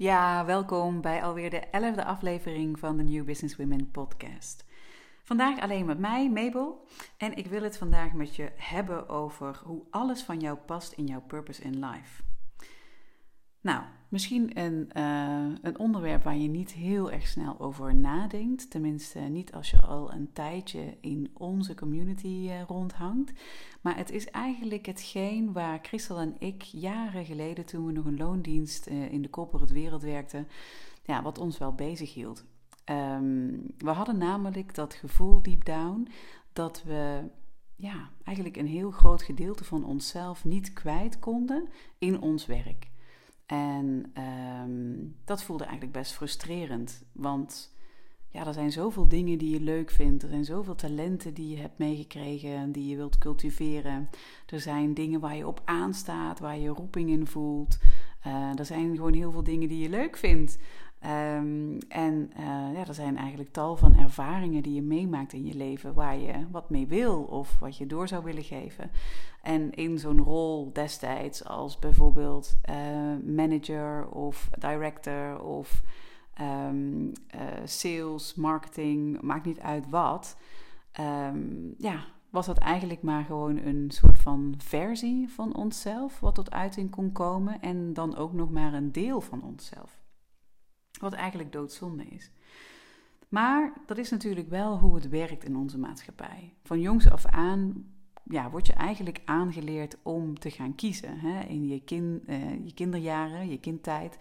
Ja, welkom bij alweer de elfde aflevering van de New Business Women podcast. Vandaag alleen met mij, Mabel, en ik wil het vandaag met je hebben over hoe alles van jou past in jouw purpose in life. Nou, misschien een, uh, een onderwerp waar je niet heel erg snel over nadenkt. Tenminste, niet als je al een tijdje in onze community uh, rondhangt. Maar het is eigenlijk hetgeen waar Christel en ik jaren geleden, toen we nog een loondienst uh, in de corporate wereld werkten, ja, wat ons wel bezig hield. Um, we hadden namelijk dat gevoel deep down dat we ja, eigenlijk een heel groot gedeelte van onszelf niet kwijt konden in ons werk. En um, dat voelde eigenlijk best frustrerend. Want ja, er zijn zoveel dingen die je leuk vindt. Er zijn zoveel talenten die je hebt meegekregen, die je wilt cultiveren. Er zijn dingen waar je op aanstaat, waar je roeping in voelt. Uh, er zijn gewoon heel veel dingen die je leuk vindt. Um, en uh, ja, er zijn eigenlijk tal van ervaringen die je meemaakt in je leven waar je wat mee wil of wat je door zou willen geven. En in zo'n rol destijds als bijvoorbeeld uh, manager of director of um, uh, sales, marketing, maakt niet uit wat. Um, ja, was dat eigenlijk maar gewoon een soort van versie van onszelf wat tot uiting kon komen en dan ook nog maar een deel van onszelf. Wat eigenlijk doodzonde is. Maar dat is natuurlijk wel hoe het werkt in onze maatschappij. Van jongs af aan ja, word je eigenlijk aangeleerd om te gaan kiezen. Hè? In je, kind, uh, je kinderjaren, je kindtijd,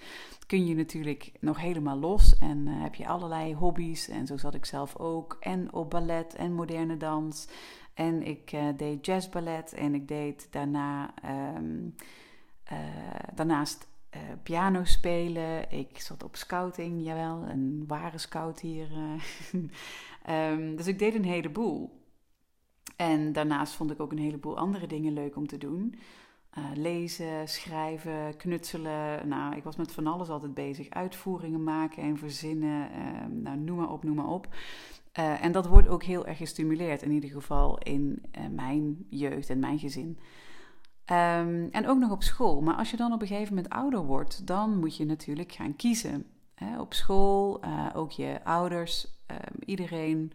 kun je natuurlijk nog helemaal los en uh, heb je allerlei hobby's. En zo zat ik zelf ook. En op ballet en moderne dans. En ik uh, deed jazzballet en ik deed daarna, um, daarnaast uh, piano spelen. Ik zat op scouting, jawel, een ware scout hier. um, dus ik deed een heleboel. En daarnaast vond ik ook een heleboel andere dingen leuk om te doen. Uh, lezen, schrijven, knutselen. Nou, ik was met van alles altijd bezig. Uitvoeringen maken en verzinnen. Uh, nou, noem maar op, noem maar op. En dat wordt ook heel erg gestimuleerd, in ieder geval in mijn jeugd en mijn gezin. Um, en ook nog op school. Maar als je dan op een gegeven moment ouder wordt, dan moet je natuurlijk gaan kiezen. Op school, uh, ook je ouders, um, iedereen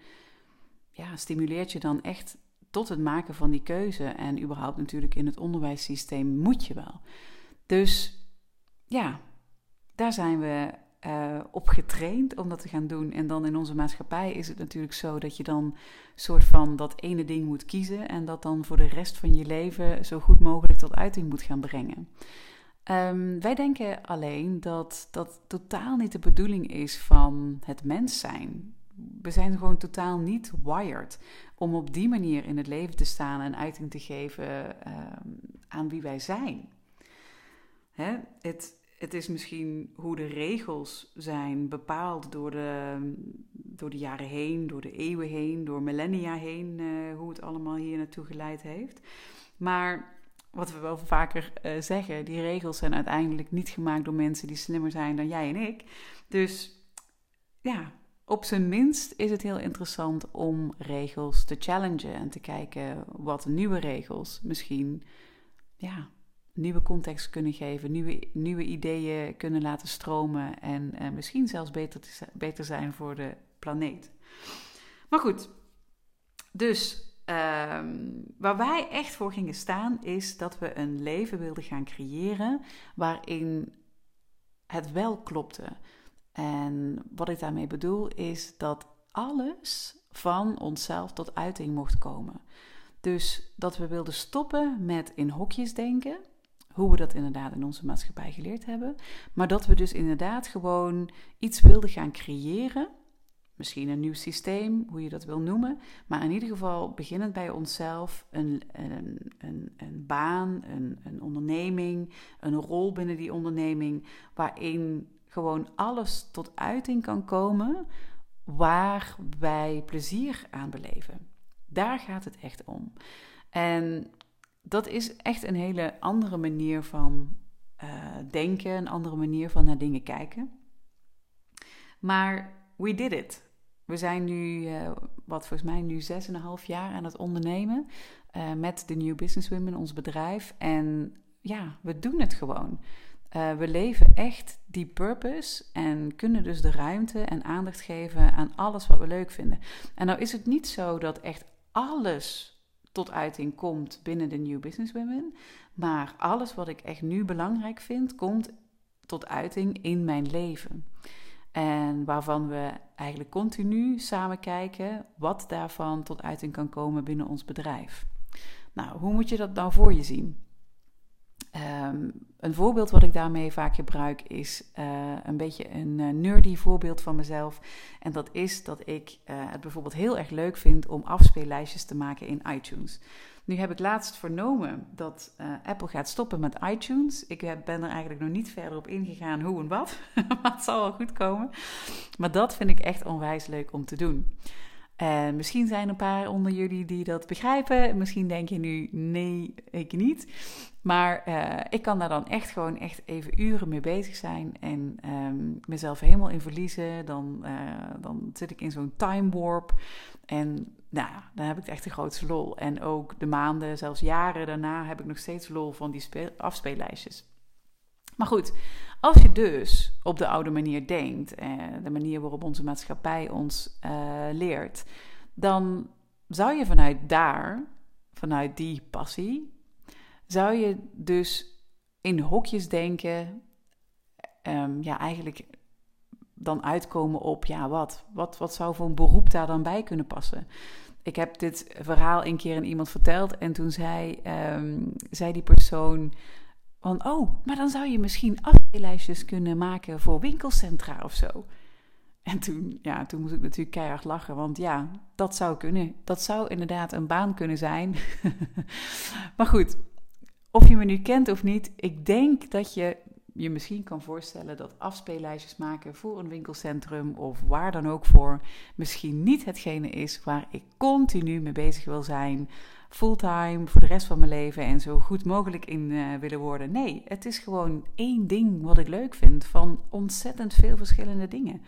ja, stimuleert je dan echt tot het maken van die keuze. En überhaupt natuurlijk in het onderwijssysteem moet je wel. Dus ja, daar zijn we uh, op getraind om dat te gaan doen. En dan in onze maatschappij is het natuurlijk zo dat je dan soort van dat ene ding moet kiezen en dat dan voor de rest van je leven zo goed mogelijk tot uiting moet gaan brengen. Um, wij denken alleen dat dat totaal niet de bedoeling is van het mens zijn. We zijn gewoon totaal niet wired om op die manier in het leven te staan en uiting te geven um, aan wie wij zijn. Hè? Het, het is misschien hoe de regels zijn bepaald door de, door de jaren heen, door de eeuwen heen, door millennia heen, uh, hoe het allemaal hier naartoe geleid heeft. Maar wat we wel vaker uh, zeggen, die regels zijn uiteindelijk niet gemaakt door mensen die slimmer zijn dan jij en ik. Dus ja, op zijn minst is het heel interessant om regels te challengen en te kijken wat nieuwe regels misschien ja, nieuwe context kunnen geven, nieuwe, nieuwe ideeën kunnen laten stromen en uh, misschien zelfs beter, te, beter zijn voor de planeet. Maar goed, dus um, waar wij echt voor gingen staan is dat we een leven wilden gaan creëren waarin het wel klopte. En wat ik daarmee bedoel is dat alles van onszelf tot uiting mocht komen. Dus dat we wilden stoppen met in hokjes denken hoe we dat inderdaad in onze maatschappij geleerd hebben. Maar dat we dus inderdaad gewoon iets wilden gaan creëren. Misschien een nieuw systeem, hoe je dat wil noemen. Maar in ieder geval beginnend bij onszelf. Een, een, een, een baan, een, een onderneming, een rol binnen die onderneming. Waarin gewoon alles tot uiting kan komen waar wij plezier aan beleven. Daar gaat het echt om. En dat is echt een hele andere manier van uh, denken, een andere manier van naar dingen kijken. Maar we did it. We zijn nu, uh, wat volgens mij nu 6,5 jaar aan het ondernemen uh, met de New Business Women, ons bedrijf. En ja, we doen het gewoon. we leven echt die purpose en kunnen dus de ruimte en aandacht geven aan alles wat we leuk vinden. En nou is het niet zo dat echt alles tot uiting komt binnen de New Business Women, maar alles wat ik echt nu belangrijk vind, komt tot uiting in mijn leven. En waarvan we eigenlijk continu samen kijken wat daarvan tot uiting kan komen binnen ons bedrijf. Nou, hoe moet je dat nou voor je zien? Um, een voorbeeld wat ik daarmee vaak gebruik is uh, een beetje een uh, nerdy voorbeeld van mezelf. En dat is dat ik uh, het bijvoorbeeld heel erg leuk vind om afspeellijstjes te maken in iTunes. Nu heb ik laatst vernomen dat Apple gaat stoppen met iTunes. Ik ben er eigenlijk nog niet verder op ingegaan hoe en wat, maar het zal wel goed komen. Maar dat vind ik echt onwijs leuk om te doen. En misschien zijn er een paar onder jullie die dat begrijpen. Misschien denk je nu, nee, ik niet. Maar uh, ik kan daar dan echt gewoon echt even uren mee bezig zijn en um, mezelf helemaal in verliezen. Dan, uh, dan zit ik in zo'n time warp. En nou, dan heb ik echt de grootste lol. En ook de maanden, zelfs jaren daarna, heb ik nog steeds lol van die afspeellijstjes. Maar goed, als je dus op de oude manier denkt, eh, de manier waarop onze maatschappij ons uh, leert, dan zou je vanuit daar, vanuit die passie, zou je dus in hokjes denken, um, ja, eigenlijk dan uitkomen op, ja, wat? wat? Wat zou voor een beroep daar dan bij kunnen passen? Ik heb dit verhaal een keer aan iemand verteld en toen zei, um, zei die persoon oh, maar dan zou je misschien afspeellijstjes kunnen maken voor winkelcentra of zo. En toen, ja, toen moest ik natuurlijk keihard lachen, want ja, dat zou kunnen. Dat zou inderdaad een baan kunnen zijn. maar goed, of je me nu kent of niet, ik denk dat je je misschien kan voorstellen dat afspeellijstjes maken voor een winkelcentrum of waar dan ook voor misschien niet hetgene is waar ik continu mee bezig wil zijn, fulltime voor de rest van mijn leven en zo goed mogelijk in uh, willen worden. Nee, het is gewoon één ding wat ik leuk vind van ontzettend veel verschillende dingen.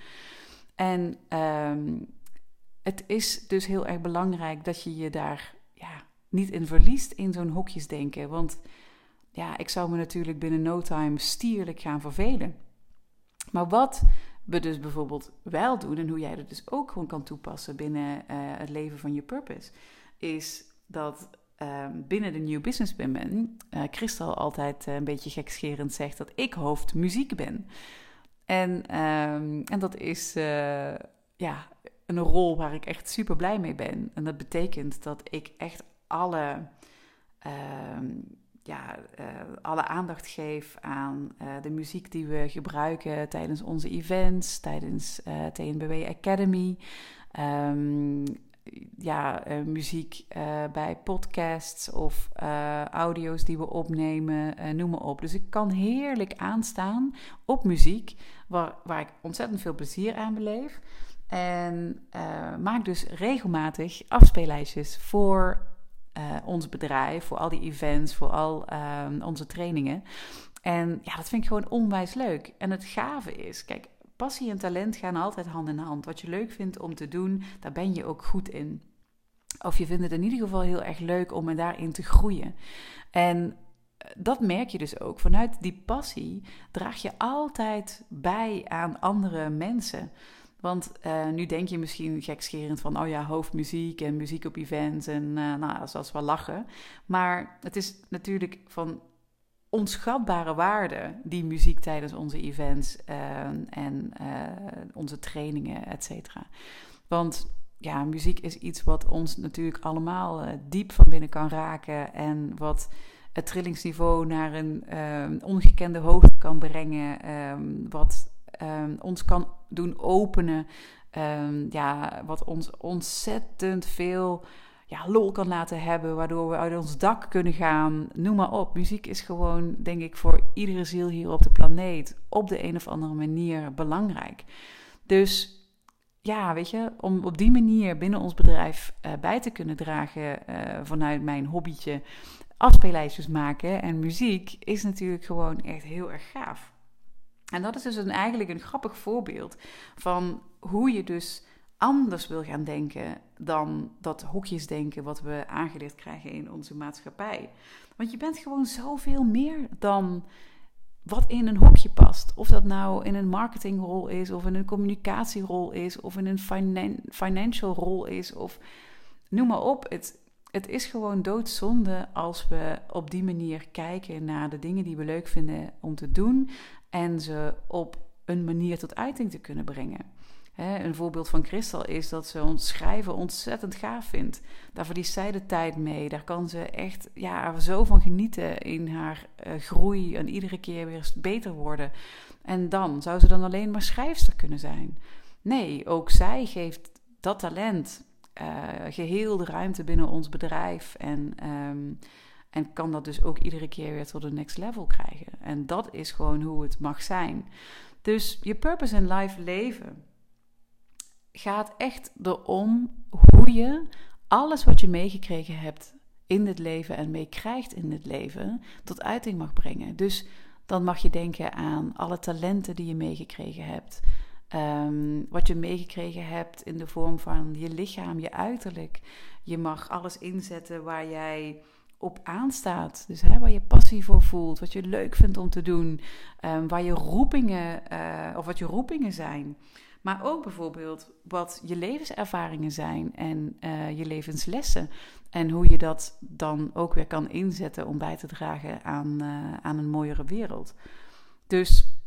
En um, het is dus heel erg belangrijk dat je je daar ja, niet in verliest in zo'n hokjesdenken. Want ja, ik zou me natuurlijk binnen no time stierlijk gaan vervelen. Maar wat we dus bijvoorbeeld wel doen en hoe jij dat dus ook gewoon kan toepassen binnen uh, het leven van je purpose, is dat um, binnen de New Business Women uh, Christel altijd uh, een beetje gekscherend zegt dat ik hoofd muziek ben. En, um, en dat is ja, een rol waar ik echt super blij mee ben. En dat betekent dat ik echt alle um, ja, uh, alle aandacht geef aan uh, de muziek die we gebruiken tijdens onze events, tijdens uh, eh, TNBW Academy. Um, ja, muziek bij podcasts of audio's die we opnemen, noem maar op. Dus ik kan heerlijk aanstaan op muziek, waar, waar ik ontzettend veel plezier aan beleef. En maak dus regelmatig afspeellijstjes voor uh, ons bedrijf, voor al die events, voor al uh, onze trainingen. En ja, dat vind ik gewoon onwijs leuk. En het gave is, kijk, passie en talent gaan altijd hand in hand. Wat je leuk vindt om te doen, daar ben je ook goed in. Of je vindt het in ieder geval heel erg leuk om er daarin te groeien. En eh, dat merk je dus ook. Vanuit die passie draag je altijd bij aan andere mensen. Want uh, nu denk je misschien gekscherend van, oh ja, hoofdmuziek en muziek op events en uh, nou, dat is wel lachen. Maar het is natuurlijk van onschatbare waarde, die muziek tijdens onze events uh, en onze trainingen, et cetera. Want ja, muziek is iets wat ons natuurlijk allemaal diep van binnen kan raken en wat het trillingsniveau naar een ongekende hoogte kan brengen, wat um, ons kan doen openen. Um, ja, wat ons ontzettend veel ja, lol kan laten hebben, waardoor we uit ons dak kunnen gaan. Noem maar op. Muziek is gewoon, denk ik, voor iedere ziel hier op de planeet op de een of andere manier belangrijk. Dus ja, weet je, om op die manier binnen ons bedrijf uh, bij te kunnen dragen uh, vanuit mijn hobbytje afspeellijstjes maken en muziek is natuurlijk gewoon echt heel erg gaaf. En dat is dus een, eigenlijk een grappig voorbeeld van hoe je dus anders wil gaan denken dan dat hokjesdenken wat we aangeleerd krijgen in onze maatschappij. Want je bent gewoon zoveel meer dan wat in een hokje past. Of dat nou in een marketingrol is, of in een communicatierol is, of in een financial rol is, of noem maar op. Het, het is gewoon doodzonde als we op die manier kijken naar de dingen die we leuk vinden om te doen en ze op een manier tot uiting te kunnen brengen. een voorbeeld van Christel is dat ze ons schrijven ontzettend gaaf vindt. Daar verliest zij de tijd mee. Daar kan ze echt ja, zo van genieten in haar uh, groei en iedere keer weer beter worden. En dan zou ze dan alleen maar schrijfster kunnen zijn. Nee, ook zij geeft dat talent uh, geheel de ruimte binnen ons bedrijf. En, ehm, en kan dat dus ook iedere keer weer tot de next level krijgen. En dat is gewoon hoe het mag zijn. Dus je purpose in life leven gaat echt erom hoe je alles wat je meegekregen hebt in dit leven en meekrijgt in dit leven tot uiting mag brengen. Dus dan mag je denken aan alle talenten die je meegekregen hebt. Ehm, wat je meegekregen hebt in de vorm van je lichaam, je uiterlijk. Je mag alles inzetten waar jij op aanstaat. Dus hè, waar je passie voor voelt, wat je leuk vindt om te doen, um, waar je roepingen, uh, of wat je roepingen zijn. Maar ook bijvoorbeeld wat je levenservaringen zijn en uh, je levenslessen. En hoe je dat dan ook weer kan inzetten om bij te dragen aan, uh, aan een mooiere wereld. Dus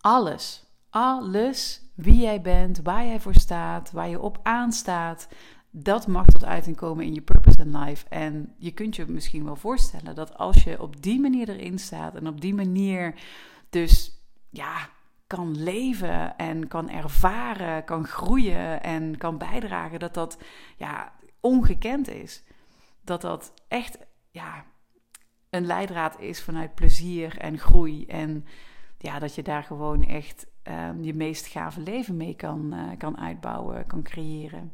alles, alles, wie jij bent, waar jij voor staat, waar je op aanstaat, dat mag tot uiting komen in je purpose in life. En je kunt je misschien wel voorstellen dat als je op die manier erin staat en op die manier dus ja, kan leven en kan ervaren, kan groeien en kan bijdragen, dat dat ja, ongekend is. Dat dat echt ja, een leidraad is vanuit plezier en groei. En ja, dat je daar gewoon echt um, je meest gave leven mee kan, uh, kan uitbouwen, kan creëren.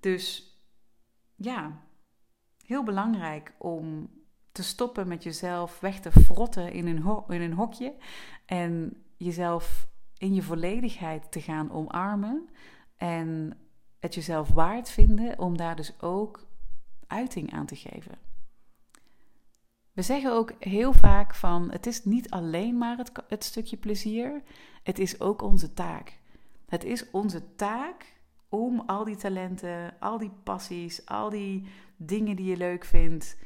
Dus ja, heel belangrijk om te stoppen met jezelf weg te frotten in een, in een hokje en jezelf in je volledigheid te gaan omarmen en het jezelf waard vinden om daar dus ook uiting aan te geven. We zeggen ook heel vaak van het is niet alleen maar het, het stukje plezier, het is ook onze taak. Het is onze taak om al die talenten, al die passies, al die dingen die je leuk vindt,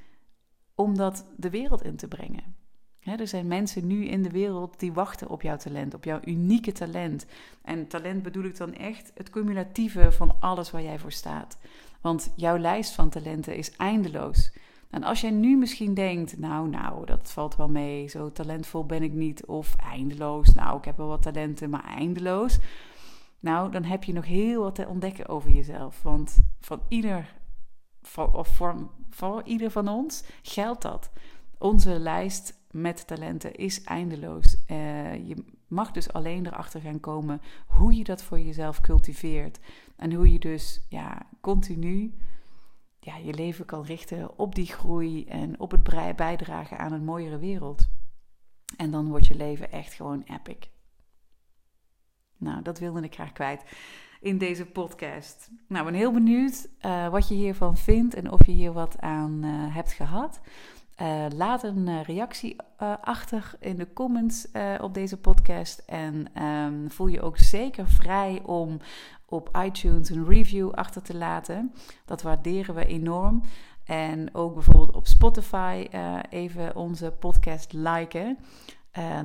om dat de wereld in te brengen. er zijn mensen nu in de wereld die wachten op jouw talent, op jouw unieke talent. En talent bedoel ik dan echt het cumulatieve van alles waar jij voor staat. Want jouw lijst van talenten is eindeloos. En als jij nu misschien denkt, nou, nou, dat valt wel mee, zo talentvol ben ik niet, of eindeloos, nou, ik heb wel wat talenten, maar eindeloos. Nou, dan heb je nog heel wat te ontdekken over jezelf. Want van ieder, of voor, ieder van ons geldt dat. Onze lijst met talenten is eindeloos. Uh, je mag dus alleen erachter gaan komen hoe je dat voor jezelf cultiveert. En hoe je dus ja, continu ja, je leven kan richten op die groei en op het bijdragen aan een mooiere wereld. En dan wordt je leven echt gewoon epic. Nou, dat wilde ik graag kwijt in deze podcast. Nou, ik ben heel benieuwd uh, wat je hiervan vindt en of je hier wat aan uh, hebt gehad. Uh, laat een reactie achter in de comments op deze podcast. En um, voel je ook zeker vrij om op iTunes een review achter te laten. Dat waarderen we enorm. En ook bijvoorbeeld op Spotify even onze podcast liken.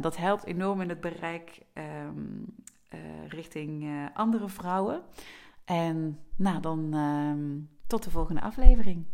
dat helpt enorm in het bereik uh, richting andere vrouwen. En nou, dan uh, tot de volgende aflevering.